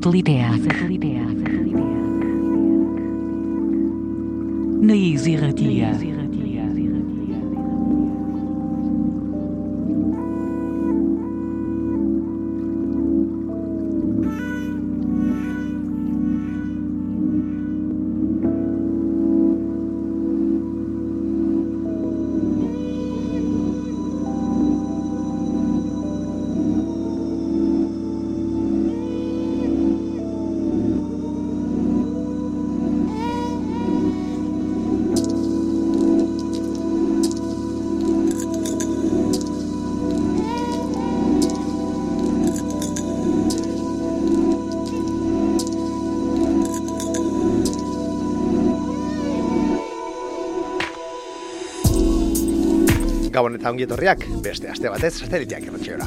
Satelitea. Satelitea. Naiz irratia. Gabon eta ongi etorriak, beste aste batez sateliteak erratxeora.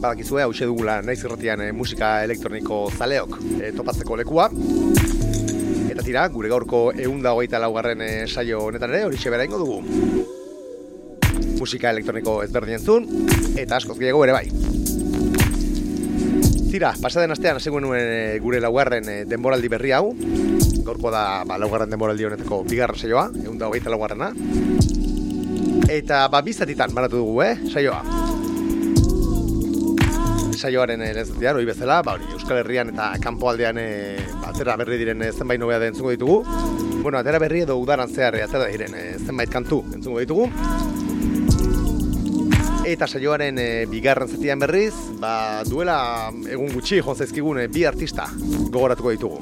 Badakizue, hau dugula naiz irratian eh, musika elektroniko zaleok eh, topatzeko lekua. Eta tira, gure gaurko eunda hogeita laugarren eh, saio honetan ere, hori bera ingo dugu. Musika elektroniko ezberdin entzun, eta askoz gehiago ere bai. Tira, pasaden astean hasi nuen gure laugarren denboraldi berri hau. Gaurko da ba, laugarren denboraldi honetako bigarren saioa, eunda hogeita laugarrena. Eta ba bizatitan banatu dugu, eh, saioa. Saioaren erezatia, hori bezala, ba hori Euskal Herrian eta kanpoaldean e, ba, atera berri diren e, zenbait nobea da entzungo ditugu. Bueno, atera berri edo udaran zehar atera diren e, zenbait kantu entzungo ditugu. Eta saioaren e, bigarren zatian berriz, ba, duela egun gutxi jonzaizkigun e, bi artista gogoratuko ditugu.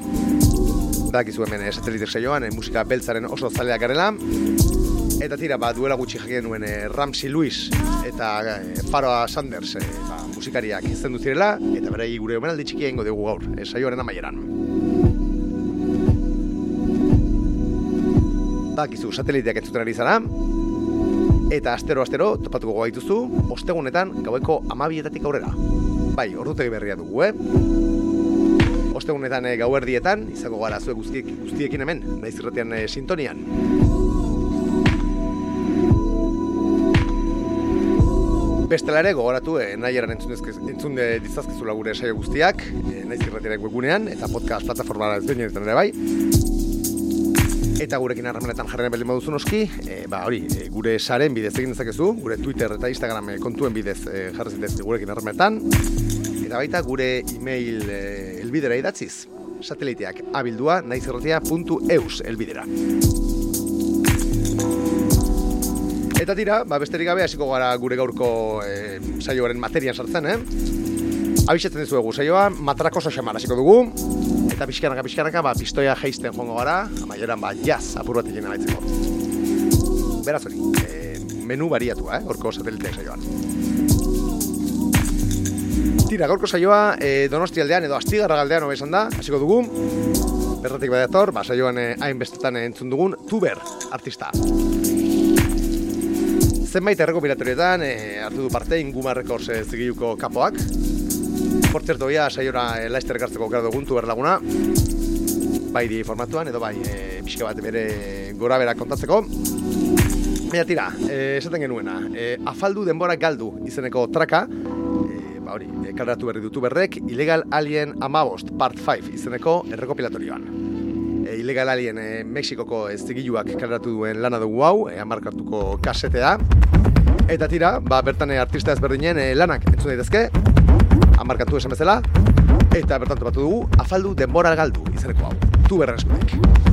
Badakizu hemen e, satelitek saioan, e, musika beltzaren oso zaleak garela, Eta tira, ba, duela gutxi jakien nuen e, Ramsey Lewis eta e, Faroa Sanders e, ba, musikariak izan zirela eta berei gure omenaldi txikia ingo dugu gaur, e, saioaren amaieran. Bakizu, sateliteak entzuten ari zara, eta astero-astero topatuko gaituzu, ostegunetan gaueko amabietatik aurrera. Bai, ordutegi berria dugu, eh? Ostegunetan e, gauerdietan, izango gara zuek guztiek, guztiekin hemen, naiz irratian e, sintonian. Bestela ere gogoratu eh, nahi eran entzun, de dizazkezula gure saio guztiak, eh, naiz irratiaren webgunean, eta podcast plataforma ezberdinetan ere bai. Eta gurekin harremanetan jarren berdin baduzu noski, eh, ba hori, eh, gure saren bidez egin dezakezu, gure Twitter eta Instagram eh, kontuen bidez eh, jarri zitezke gurekin harremanetan. Eta baita gure e-mail eh, elbidera idatziz, sateliteak abildua naizirratia.eus elbidera. Eta tira, ba, besterik gabe hasiko gara gure gaurko e, saioaren materian sartzen, eh? Abixetzen dizuegu saioa, matrakoso xamar hasiko dugu. Eta pixkanaka, pixkanaka, ba, pistoia geisten joango gara, amaieran, ba, jaz, apur bat egin baitzeko. Beraz hori, e, menu bariatua, eh? Gorko sateliteak saioan. Tira, gaurko saioa, e, donosti aldean edo astigarra galdean hobe da, hasiko dugu. Berratik badator, ba, saioan eh, hainbestetan entzun dugun, tuber artista zenbait errekopilatorietan e, hartu du parte Inguma Records e, zigiluko kapoak. Por cierto, ia saiora e, Leicester gartzeko gara duguntu berlaguna. Bai di formatuan edo bai e, pixka bat bere gora bera kontatzeko. Baina tira, e, esaten genuena, e, afaldu denbora galdu izeneko traka, e, ba hori, e, berri dutu berrek, Illegal Alien Amabost Part 5 izeneko errekopilatorioan. E, Illegal Alien e, Mexikoko zigiluak kaleratu duen lana dugu hau, e, amarkartuko kasetea. Eta tira, ba, bertan e, artista ezberdinen e, lanak entzun daitezke, amarkatu esan bezala, eta bertan topatu dugu, afaldu denbora galdu izeneko hau, tu berrezkoek.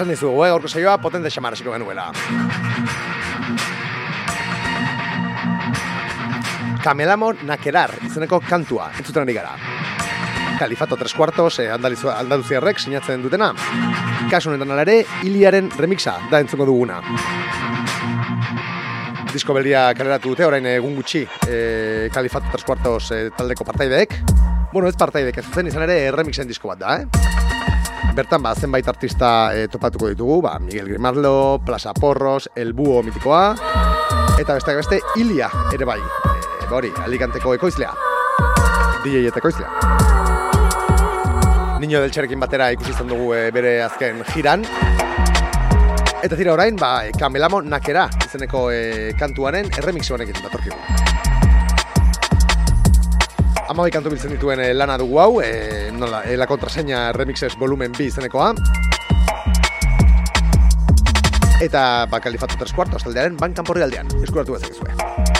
Esan dizugu, eh, gaurko saioa potente xamar hasiko genuela. Kamelamo Nakerar, izeneko kantua, entzuten ari gara. Kalifato tres cuartos, eh, andaluziarrek sinatzen dutena. Kasu honetan ala ere, Iliaren remixa da entzuko duguna. Disko belia kaleratu dute, orain egun gutxi, eh, Kalifato tres cuartos eh, taldeko partaideek. Bueno, ez partaideek, ez zuzen izan ere remixen disko bat da, eh? Bertan, ba, zenbait artista eh, topatuko ditugu, ba, Miguel Grimaldo, Plaza Porros, El Búho mitikoa, eta besteak beste, Ilia ere bai, e, hori, Alicanteko ekoizlea, DJ eta ekoizlea. Niño del Txerekin batera ikusi izan dugu e, bere azken jiran, eta tira orain, ba, e, Kamelamo Nakera izeneko e, kantuaren erremix honekin datorkigu. Amabai kantu biltzen dituen e, lana dugu hau, e, nola, e, la contraseña remixes volumen B izenekoa. Eta ba, kalifatu tres cuartos taldearen bankan porri aldean, eskuratu bezakezue.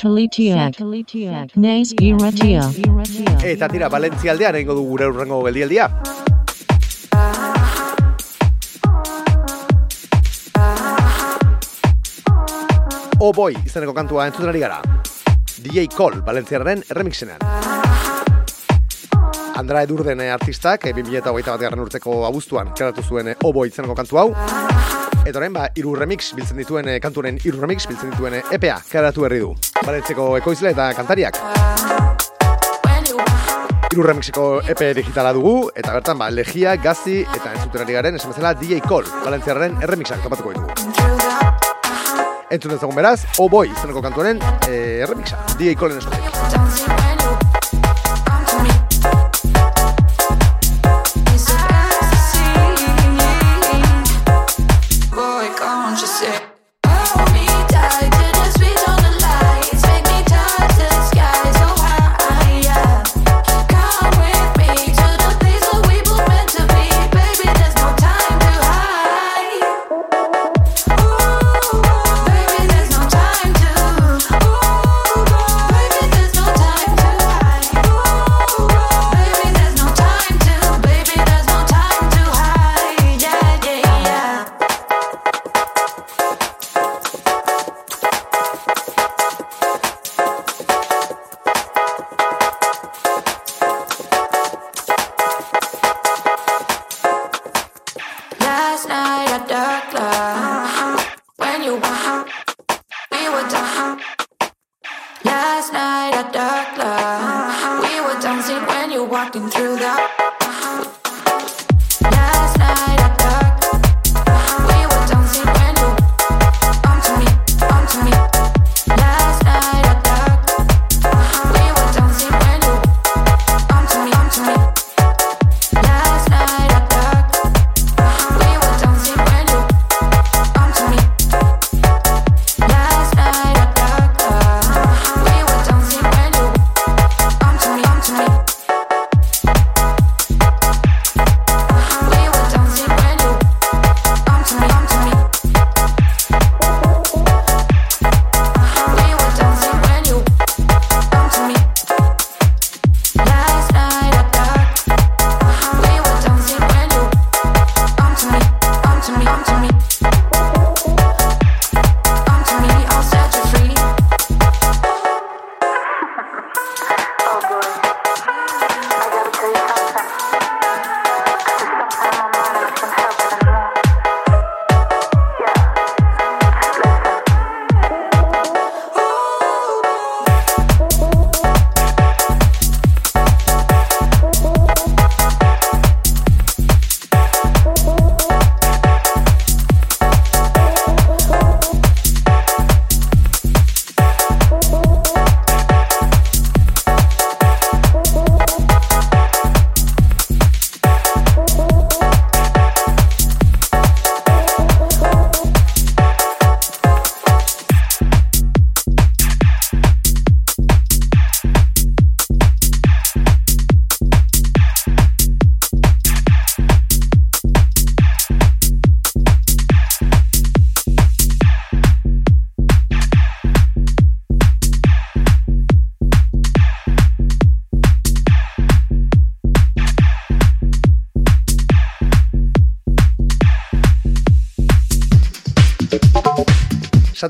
Satelitiak. Naiz irratia. Eta tira, Valentzia aldean egingo du gure urrengo geldialdia. Oh boy, izeneko kantua entzuten ari gara. DJ Cole, Valentziarren remixenean. Andra Edurden eh, artistak, eh, 2008 bat garren urteko abuztuan, keratu zuen eh, Oh boy izeneko kantu hau. Eta orain, ba, iru remix biltzen dituen, eh, kanturen iru remix biltzen dituen eh, EPA, keratu berri du. Valentzeko ekoizle eta kantariak. Iru remixeko EP digitala dugu, eta bertan, ba, legia, gazi, eta entzuten ari garen, esan bezala DJ Cole, Valentziarren erremixak topatuko ditugu. Entzun dezagun beraz, Oh Boy izeneko kantuaren eh, erremixa, DJ Coleen eskutik.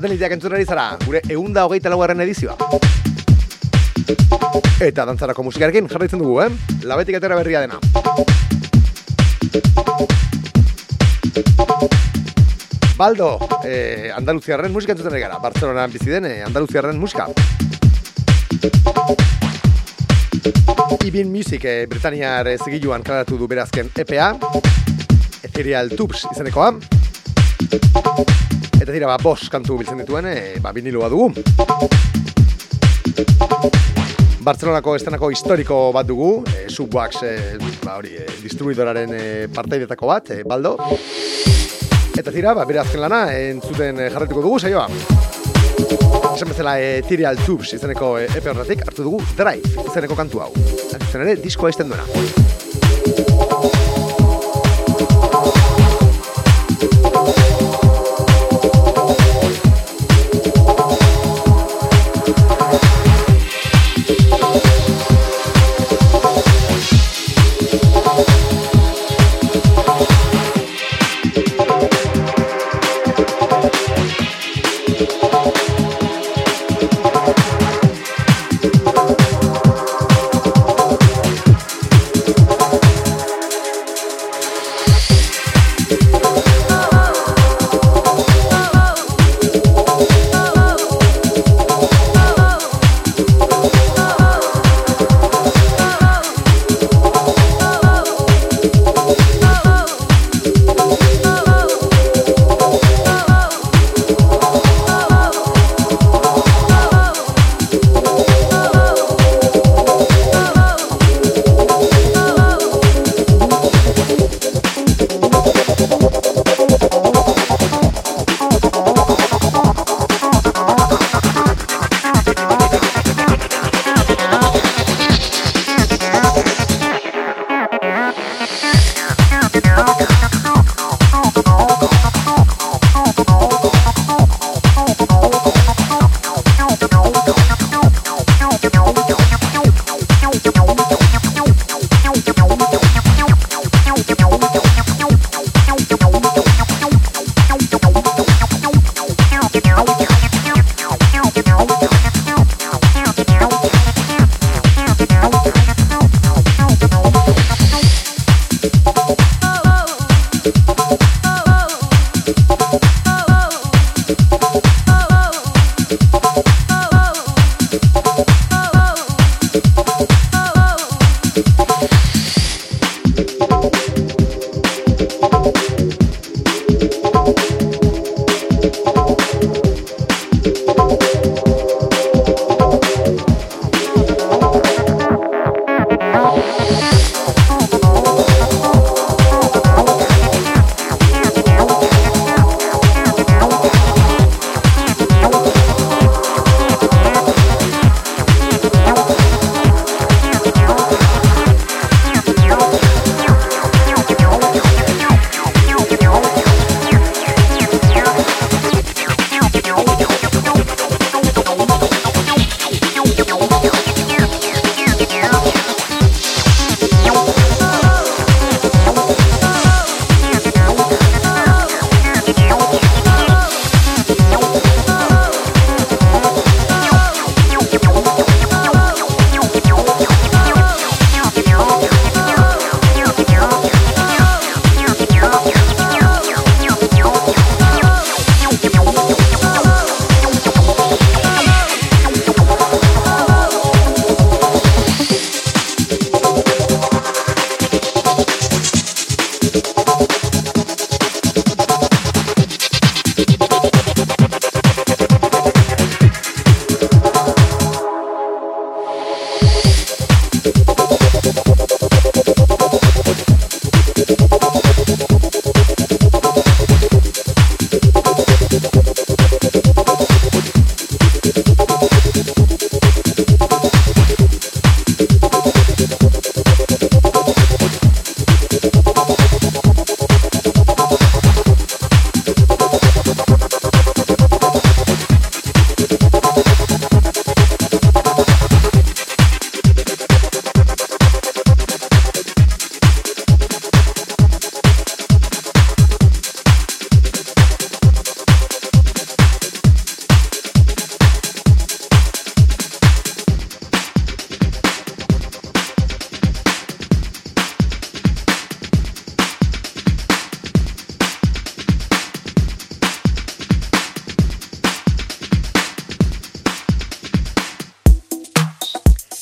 Sateliteak entzun ari zara, gure eunda hogeita laugarren edizioa. Eta dantzarako musikarekin jarraitzen dugu, eh? Labetik atera berria dena. Baldo, eh, Andaluziarren musika entzuten gara. Bartzelonan bizi den eh, Andaluziarren musika. Ibin Music eh, Britaniar zigiluan kaleratu du berazken EPA. Ethereal Tubes izenekoa. Eta dira, ba, bos kantu biltzen dituen, e, ba, biniloa dugu. Bartzelonako estenako historiko bat dugu, e, Subwax, e, ba, hori, e, distribuidoraren e, partaidetako bat, e, baldo. Eta tira, ba, bere azken lana, entzuten jarretuko dugu, saioa. Esan bezala, e, Ethereal Tubes izeneko e, epe horretik hartu dugu Drive izeneko kantu hau. Hain ere, diskoa izten duena.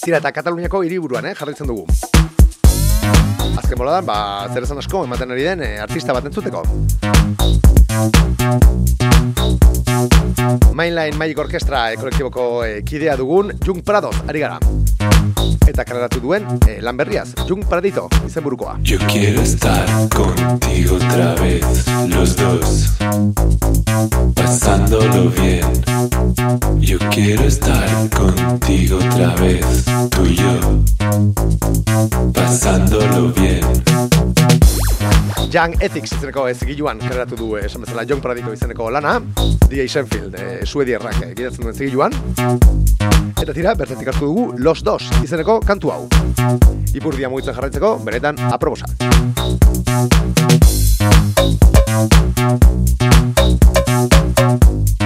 Tira eta Kataluniako hiriburuan, eh, jarraitzen dugu. Azken boladan, ba, zer esan asko ematen ari den eh, artista bat entzuteko. Mainline Magic Orchestra eh, kolektiboko eh, kidea dugun Jung Prados, ari gara. Eta kareratu duen eh, lan Jung Pradito, izenburukoa. Yo quiero estar contigo otra vez, los dos, pasándolo bien. Yo quiero estar contigo otra vez, tú y yo, pasándolo bien. Young Ethics izeneko ezigiluan kareratu du eh, esan bezala Jung Pradito izeneko lana, DJ Shenfield, eh, suedierrak eh, gidatzen duen zigiluan. Eta tira, bertatik hartu dugu Los Dos izeneko kantu hau. Ipurdia mugitzen jarraitzeko, benetan aprobosa. Yo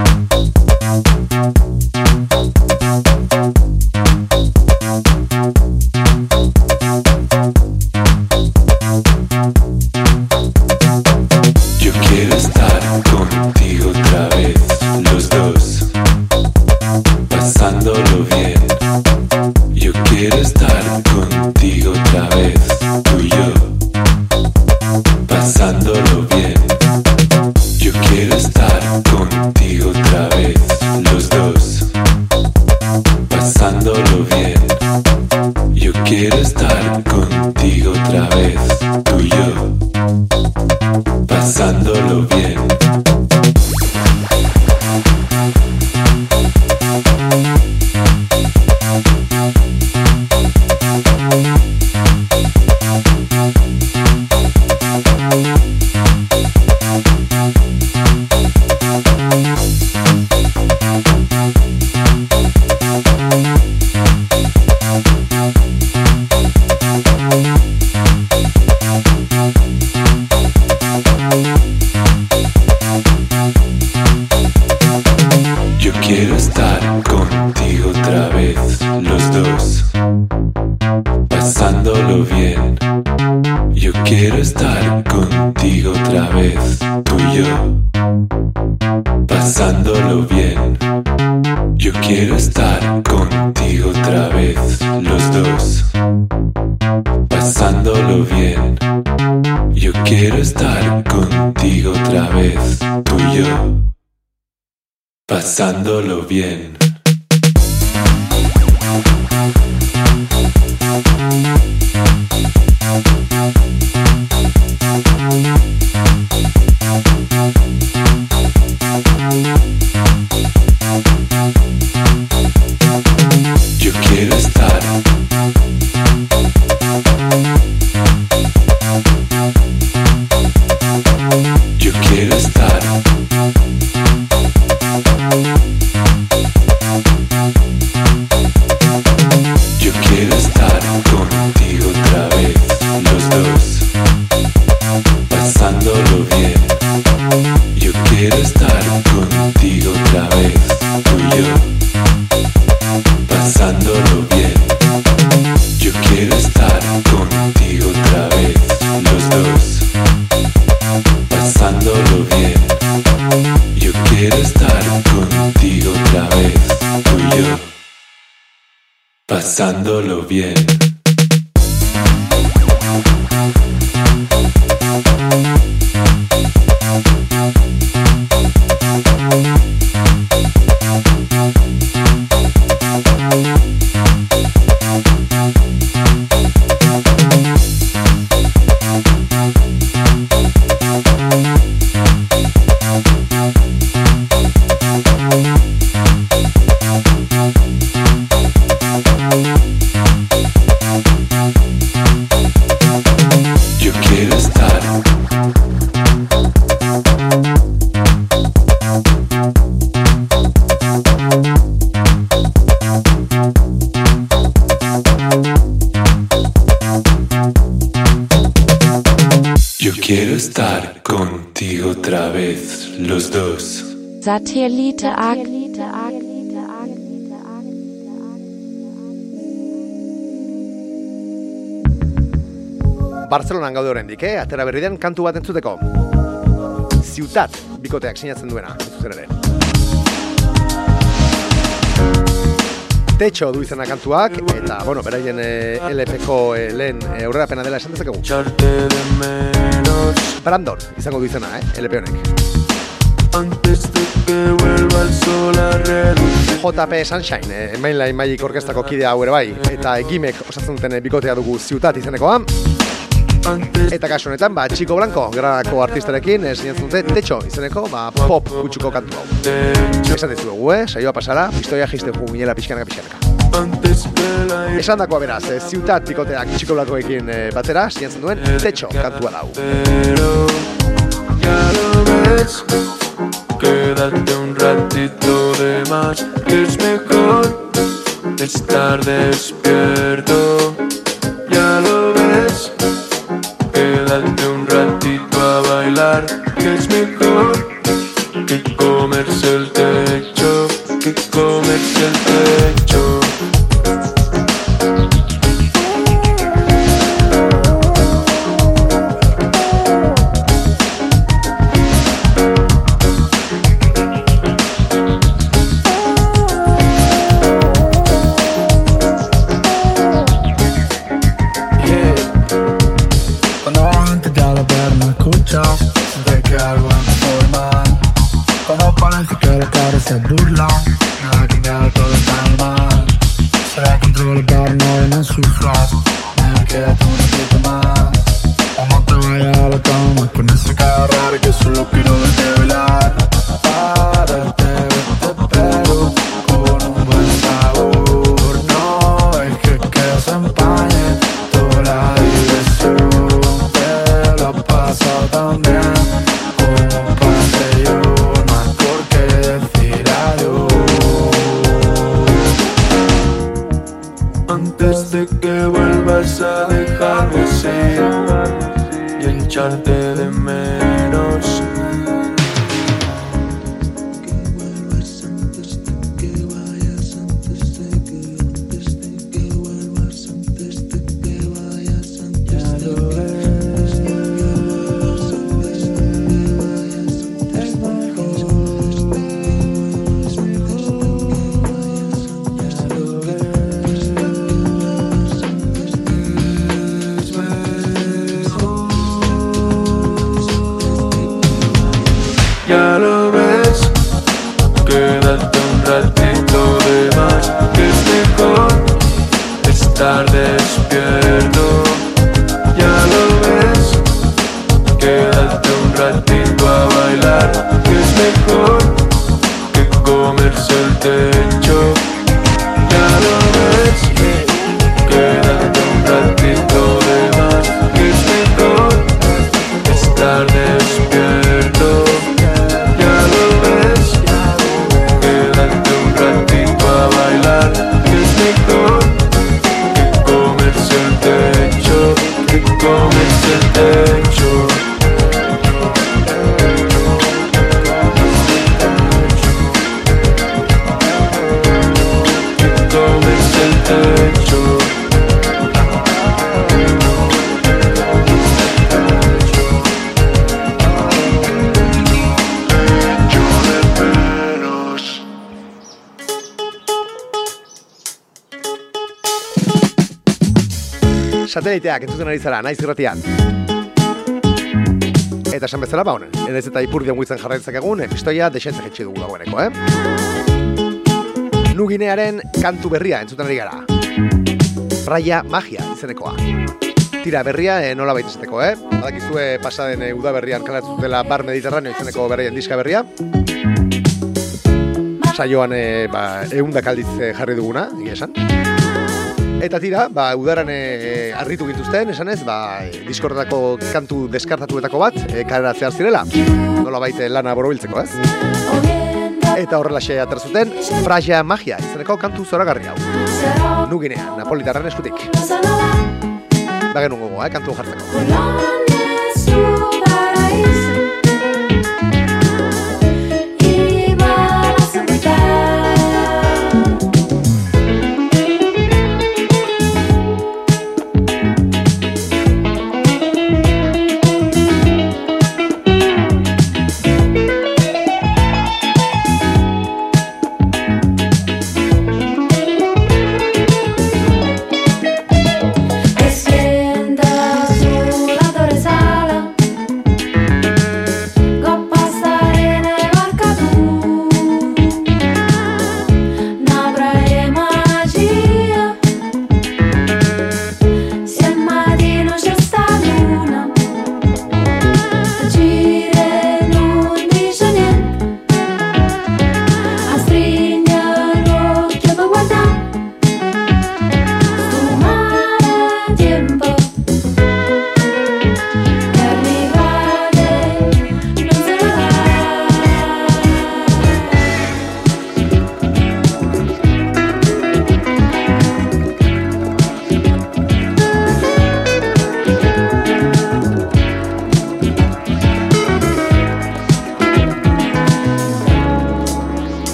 Música vez, los dos. Satellite AG. Barcelonan gaude oraindik, eh? Atera berri den kantu bat entzuteko. Ziutat, bikoteak sinatzen duena, zuzen ere. Techo du izena kantuak, eta, bueno, beraien eh, LP-ko eh, lehen eh, aurrerapena dela esan dezakegu. Brandon, izango du izena, eh? LP honek. antes de que vuelva el sol a reducir. JP Sunshine, eh, Mainline Magic Orkestako kidea hau ere bai, eta egimek osatzen duten bikotea dugu ziutat izenekoa. Antes Eta kasu honetan, ba, Chico Blanco, granako artistarekin, eh, sinatzen dute Techo izeneko, ba, pop gutxuko kantu hau. Esan dizuegu, eh? Saioa pasara, pistoia jiste jugu minela pixkanaka pixkanaka. Esan dakoa beraz, eh, ziutat bikoteak Chico Blancoekin eh, batera, sinatzen duen Techo kantua da hau. pero ya lo ves. Quédate un ratito de más, que es mejor estar despierto. Ya lo ves. Bailar, que es mejor que comerse el techo, que comerse el techo. Cuando antes ya lo ver no escucha De que algo anda por mal Cuando parece que la cara se burla. Nada ha cambiado, todo está mal Se control no no sufras. Me queda un ratito más. O no te vayas a la cama Con esa cara que solo quiero verte bailar Jonathan. Sateliteak entzuten ari zara, naiz irratian. Eta esan bezala, ba honen, edez eta ipurdion guitzen jarraitzak egun, epistoia desentzik etxe dugu dagoeneko, eh? Nuginearen kantu berria entzuten ari gara. Praia Magia izenekoa. Tira berria e, nola baita eh? Badakizue pasaden e, uda berrian kalatzen dela Bar Mediterraneo izeneko berrien diska berria. Saioan e, ba, eundak aldiz e, jarri duguna, egia esan. Eta tira, ba, udaran e, arritu gintuzten, esan ez, ba, e, diskorretako kantu deskartatuetako bat, e, karatzea zirela. Nola baite lana borobiltzeko, ez? Eta horrelaxe aterzuten, Frasia Magia, izeneko kantu zoragarri hau. Nuginean, Napolitarren eskutik. Da genuen gogo, eh, kantu jartzeko.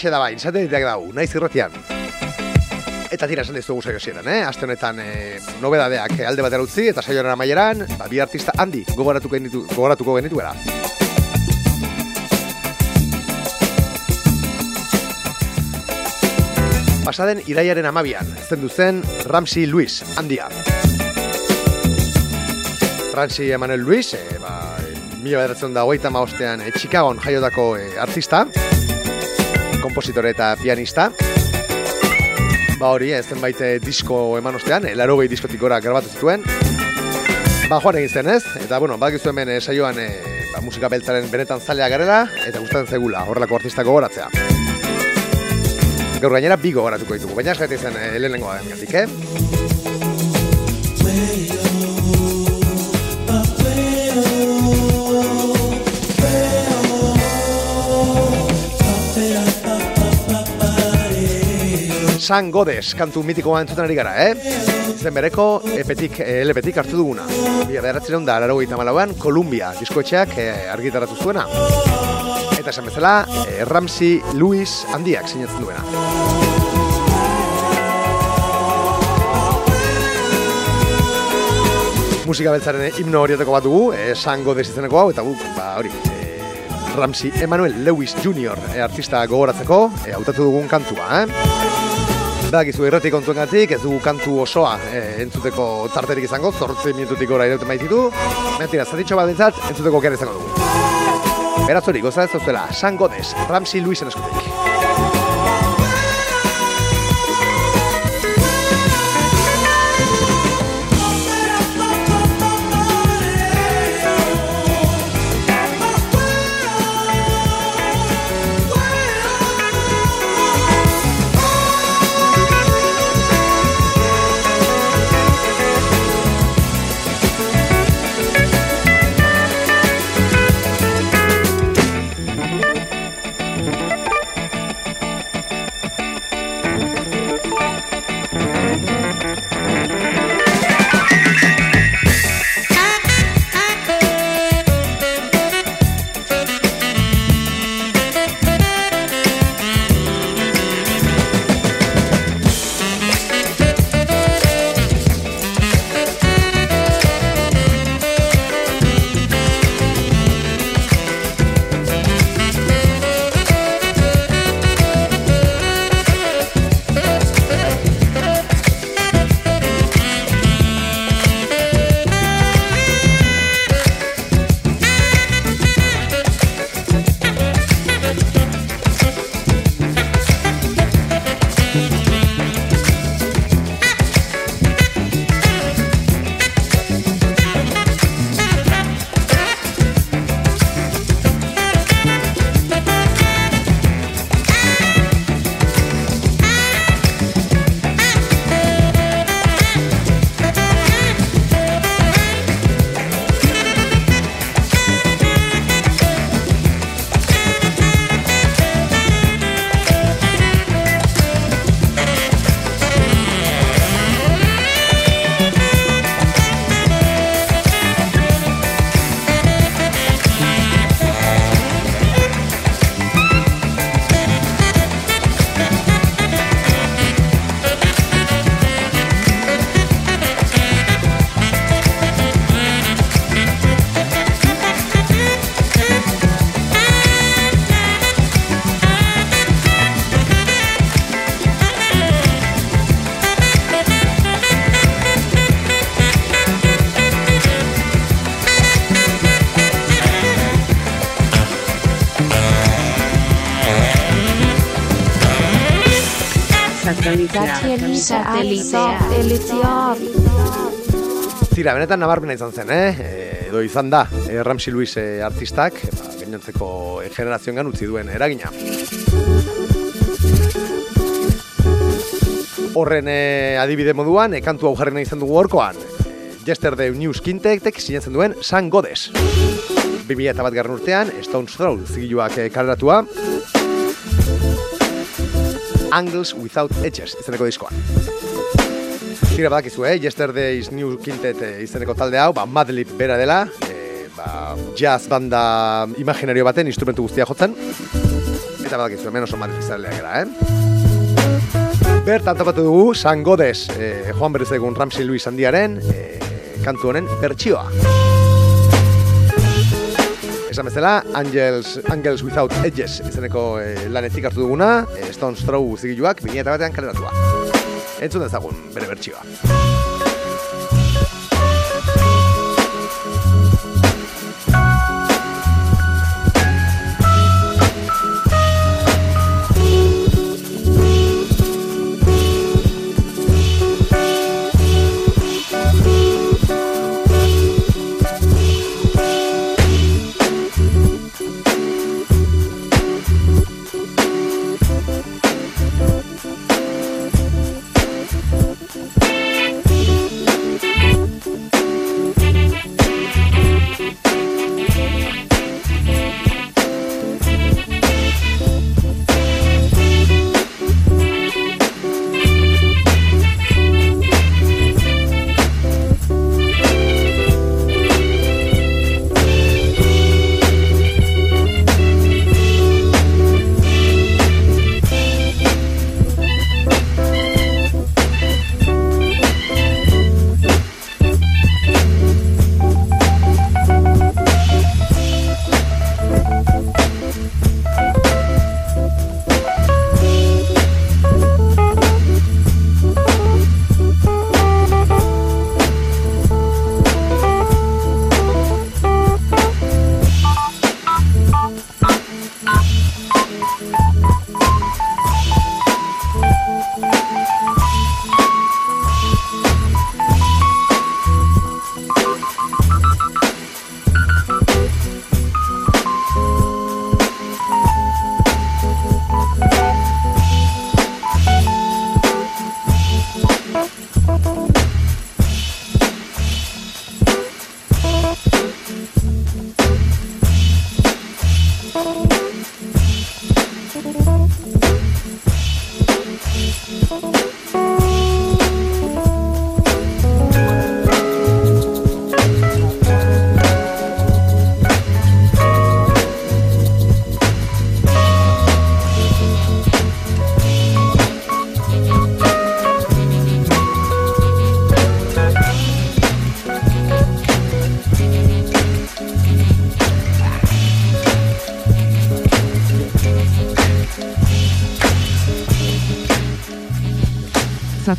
Alaxe da bain, sateliteak dau, naiz irratian. Eta tira esan dizugu saio hasieran, eh? Aste honetan eh, nobedadeak alde batera utzi eta saioaren amaieran, ba, bi artista handi gogoratuko genitu, gogoratuko genituela. Pasaden iraiaren amabian, zendu zen Ramsey Luis, handia. Ramsey Emanuel Luis, e, ba, mila bederatzen da hogeita maostean e, Chicagoan jaiotako e, artista, kompositore eta pianista. Ba hori, ez zenbait eh, disko eman ostean, e, laro diskotik gora grabatu zituen. ba, joan egin zen, ez? Eta, bueno, badakizu hemen eh, saioan eh, ba, musika beltzaren benetan zalea garela, eta gustatzen zaigula, horrelako artistako goratzea. Gaur gainera bi gogoratuko ditugu, baina esgaitu zen eh, lehenengoa eh? San Godes, kantu mitikoa entzuten ari gara, eh? Zen bereko, epetik, eh, LPtik hartu duguna. Bila beratzen da, laro gita malauan, Columbia diskoetxeak eh, argitaratu zuena. Eta esan bezala, eh, Ramsey Lewis handiak sinatzen duena. Musika beltzaren himno horietako bat dugu, eh, San Godes izeneko hau, eta guk, ba, hori, eh, Ramsey Emmanuel Lewis Jr. Eh, artista gogoratzeko, eh, hautatu dugun kantua, eh? Badakizu irrati kontuengatik ez dugu kantu osoa eh, entzuteko tarterik izango, zortzi minututik gora irauten baititu. Mentira, zatitxo bat bintzat, entzuteko kera izango dugu. Beraz hori, goza ez zuela, San Godes, Ramsey Luisen eskutik. Tira, benetan nabarmena izan zen, eh? Edo izan da, e, Ramsey Lewis e, artistak, ba, gainontzeko e, generazioan utzi duen eragina. Horren e, adibide moduan, e, kantu hau jarri nahi izan dugu horkoan. E, Yesterday News Kintektek sinatzen duen San Godes. 2000 bat garren urtean, Stone's Throw zigiluak e, kaleratua. Angles Without Edges izeneko diskoan. Tira badakizu, eh? Yesterday's New Quintet eh, izeneko talde hau, ba, Madlib bera dela, eh, ba, jazz banda imaginario baten instrumentu guztia jotzen. Eta badakizu, hemen oso Madlib izalea gara, eh? Bertan topatu dugu, San Godes, eh, Juan Berriz egun Ramsey Luis handiaren, eh, kantu honen bertsioa. Esan bezala, Angels, Angels Without Edges izeneko eh, lanetik hartu duguna, eh, Stone's Throw zigiluak, 2000 batean kaleratua. Entzun dezagun, bere bertsioa.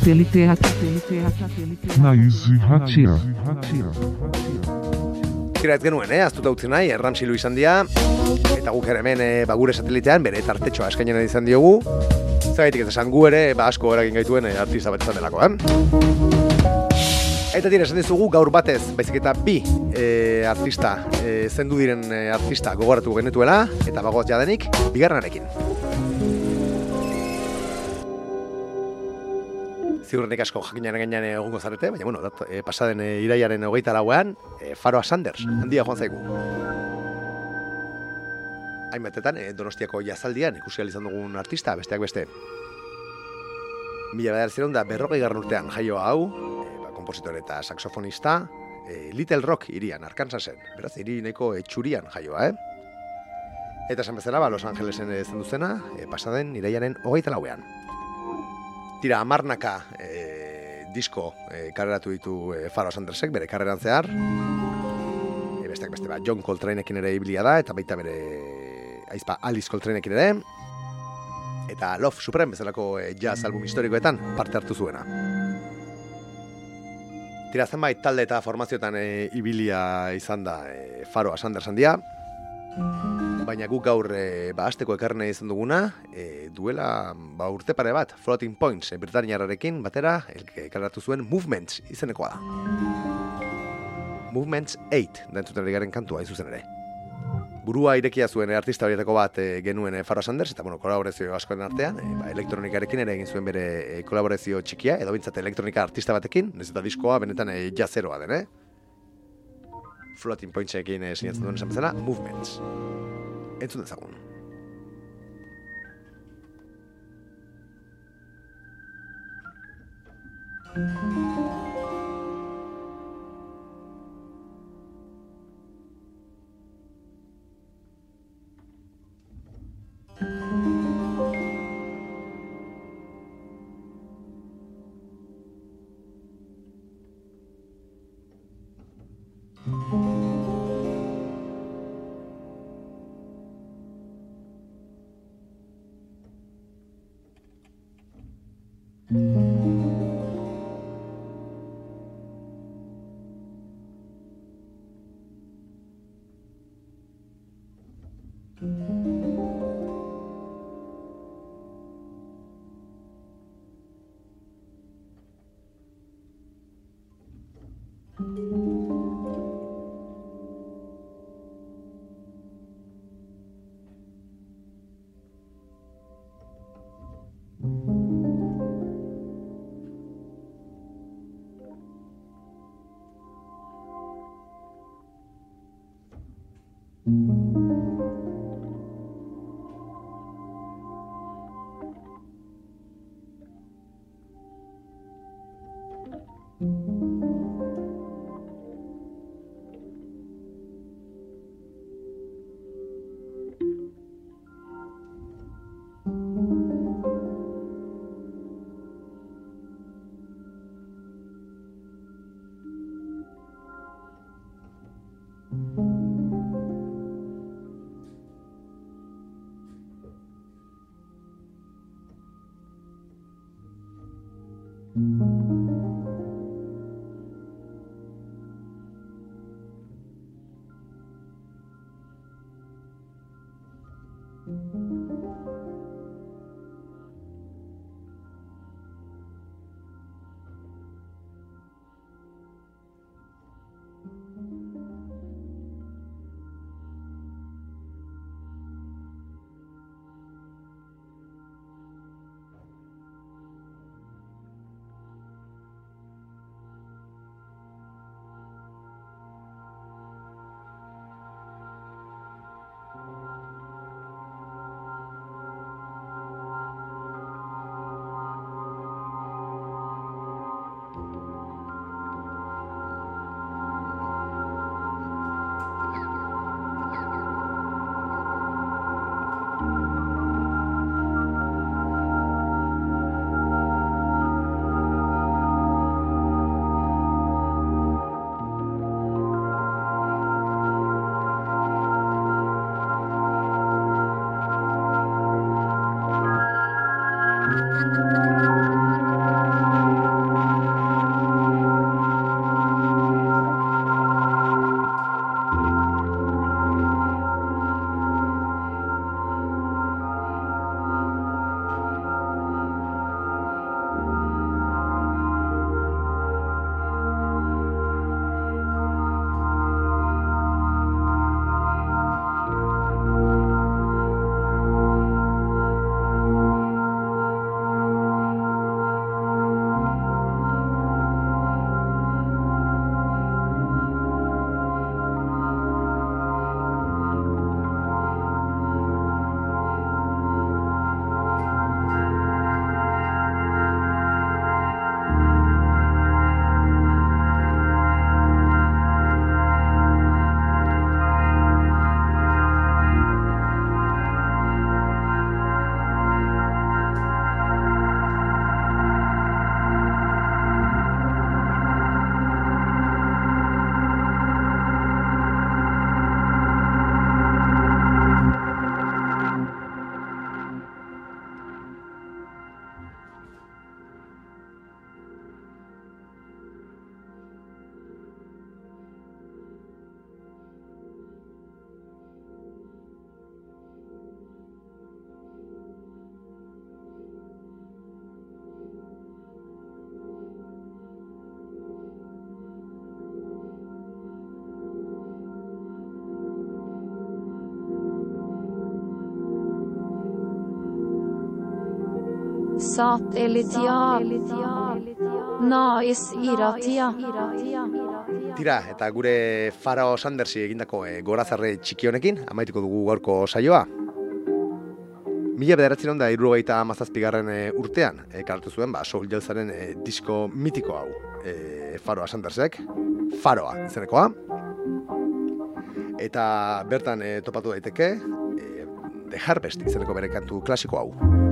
Satelliteak. Naiz irratia. Tira ez genuen, eh? Aztuta utzi nahi, erramsilu izan dira. Eta guk ere hemen, eh, ba, gure satelitean, bere tartetxoa eskainen izan diogu. Zagaitik ez esan gu ere, ba, asko eragin gaituen eh, artista bat izan delako, eh? Eta tira, esan dizugu gaur batez, baizik eta bi e, artista, e, zendu diren e, artista gogoratu genetuela, eta bagoaz jadenik, bigarrenarekin. Ziurrenik asko jakinaren gainean egongo zarete, baina, bueno, dat, e, pasaden e, iraiaren hogeita lauean, e, Faroa Sanders, handia joan zaigu. Hainbatetan, e, donostiako jazaldian ikusi izan dugun artista, besteak beste. Mila bedar ziren da berrogei garran urtean jaioa hau, e, ba, kompositore eta saxofonista, e, Little Rock irian, Arkansasen. Beraz, iri nahiko etxurian jaioa, eh? Eta esan bezala, ba, Los Angelesen zen duzena, e, pasaden iraiaren hogeita lauean. Tira, amarnaka e, disko e, kareratu ditu e, Faro Sandersek, bere karreran zehar. E, besteak beste, ba, John Coltraneekin ere ibilia da, eta baita bere aizpa Alice Coltraneekin ere. Eta Love Supreme bezalako e, jazz album historikoetan parte hartu zuena. Tira, zenbait talde eta formazioetan e, ibilia izan da e, Faro Sanders handia. Baina guk gaur e, ba, asteko ekarne izan duguna, e, duela ba, urte pare bat, Floating Points, e, Britaniararekin batera, elkaratu zuen Movements izenekoa da. Movements 8, da entzuten ari garen kantua izuzen ere. Burua irekia zuen e, artista horietako bat e, genuen e, Faro Sanders, eta bueno, kolaborazio askoen artean, e, ba, elektronikarekin ere egin zuen bere e, kolaborazio txikia, edo bintzat elektronika artista batekin, ez eta diskoa benetan e, jazeroa den, eh? floating pointsekin eh, sinatzen duen esan bezala, movements. Entzun dezagun. thank mm -hmm. you Satelitia. Naiz iratia. Tira, eta gure Farao Sandersi egindako e, gorazarre txiki honekin, amaituko dugu gaurko saioa. Mila bederatzen da irurogeita amazazpigarren e, urtean, e, kartu zuen, ba, Soul Jalzaren e, disko mitiko hau, e, Faroa Sandersek, Faroa izenekoa. Eta bertan e, topatu daiteke, e, The Harvest izeneko bere kantu klasiko hau.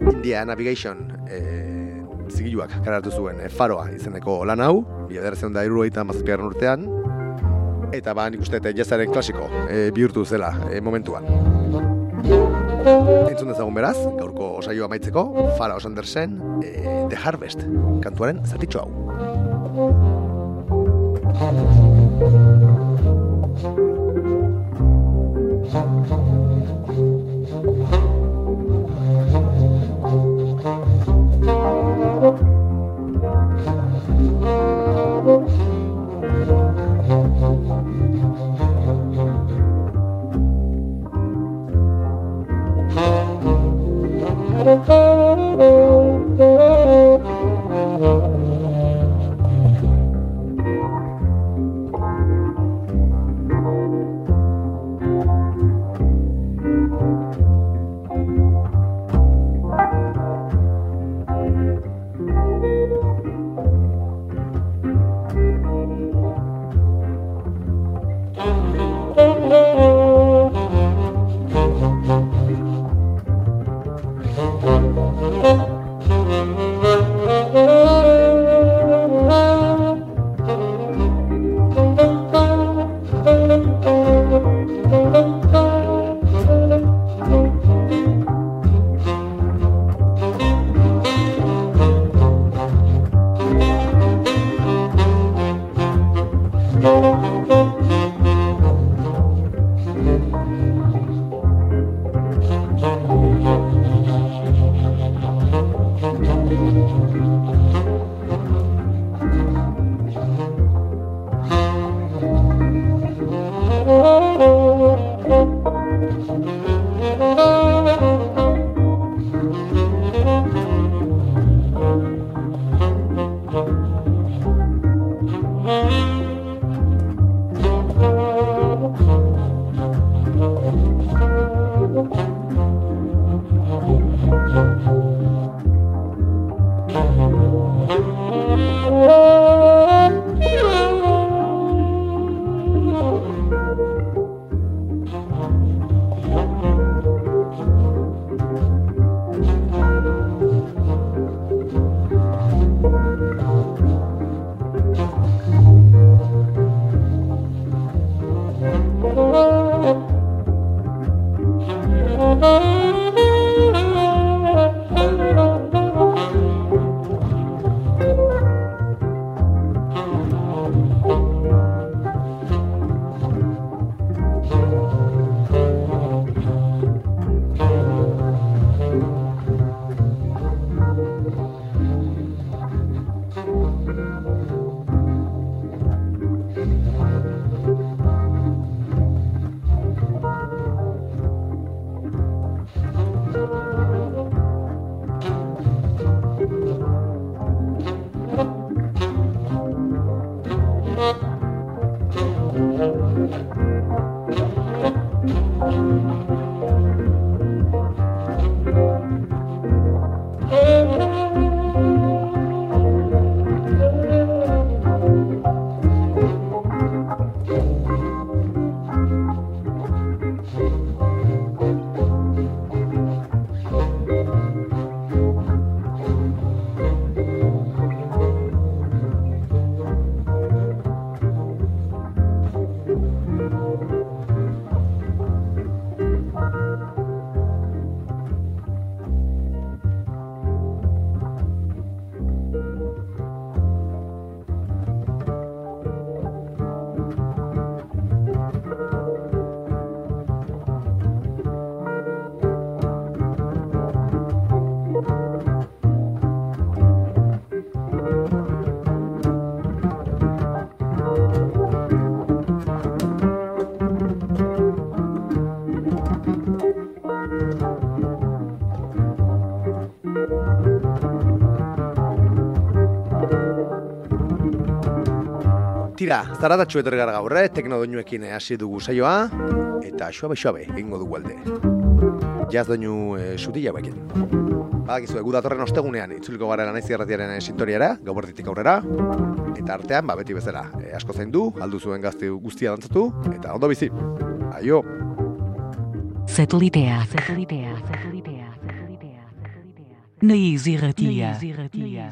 India Navigation e, zigiluak karatu zuen e, Faroa izeneko lan hau, mila bederatzen da irurogeita amazazpigarren urtean, eta ba nik uste jazaren klasiko e, bihurtu zela e, momentuan. Entzun dezagun beraz, gaurko osaio amaitzeko, Fara Osandersen, e, The Harvest, kantuaren zatitxo hau. Música Tira, zaratatxu etorri gara gaur, eh? tekno doinuekin eh, hasi dugu saioa, eta suabe egingo dugu alde. Jaz doinu e, sutila bekin. Badakizu, egu datorren ostegunean itzuliko gara lanaiz irratiaren eh, sintoriara, gaubertitik aurrera, eta artean, ba, beti bezala, eh, asko zain du, aldu zuen gazte guztia dantzatu, eta ondo bizi. Aio! Satelitea. Satelitea. Satelitea. Satelitea. Naiz irratia. Naiz irratia.